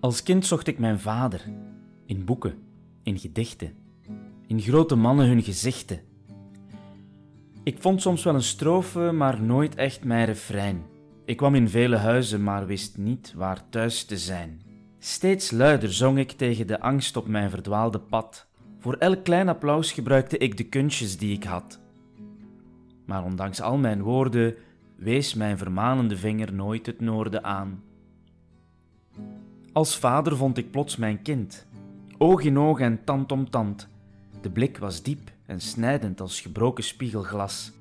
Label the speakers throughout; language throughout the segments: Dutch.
Speaker 1: Als kind zocht ik mijn vader. In boeken, in gedichten, in grote mannen hun gezichten. Ik vond soms wel een strofe, maar nooit echt mijn refrein. Ik kwam in vele huizen, maar wist niet waar thuis te zijn. Steeds luider zong ik tegen de angst op mijn verdwaalde pad. Voor elk klein applaus gebruikte ik de kunstjes die ik had. Maar ondanks al mijn woorden wees mijn vermanende vinger nooit het noorden aan. Als vader vond ik plots mijn kind, oog in oog en tand om tand. De blik was diep en snijdend als gebroken spiegelglas.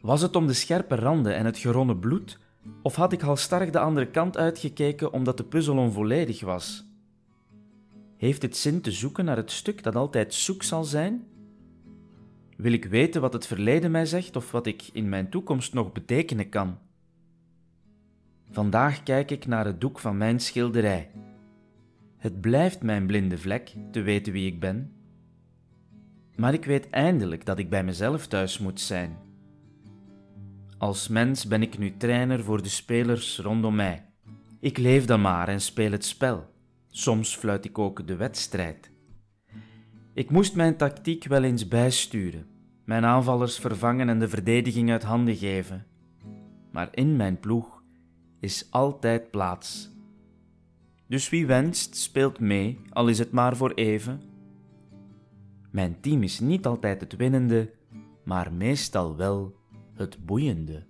Speaker 1: Was het om de scherpe randen en het geronnen bloed, of had ik halstarrig de andere kant uitgekeken omdat de puzzel onvolledig was? Heeft het zin te zoeken naar het stuk dat altijd zoek zal zijn? Wil ik weten wat het verleden mij zegt of wat ik in mijn toekomst nog betekenen kan? Vandaag kijk ik naar het doek van mijn schilderij. Het blijft mijn blinde vlek te weten wie ik ben. Maar ik weet eindelijk dat ik bij mezelf thuis moet zijn. Als mens ben ik nu trainer voor de spelers rondom mij. Ik leef dan maar en speel het spel. Soms fluit ik ook de wedstrijd. Ik moest mijn tactiek wel eens bijsturen, mijn aanvallers vervangen en de verdediging uit handen geven. Maar in mijn ploeg is altijd plaats. Dus wie wenst, speelt mee, al is het maar voor even. Mijn team is niet altijd het winnende, maar meestal wel het boeiende.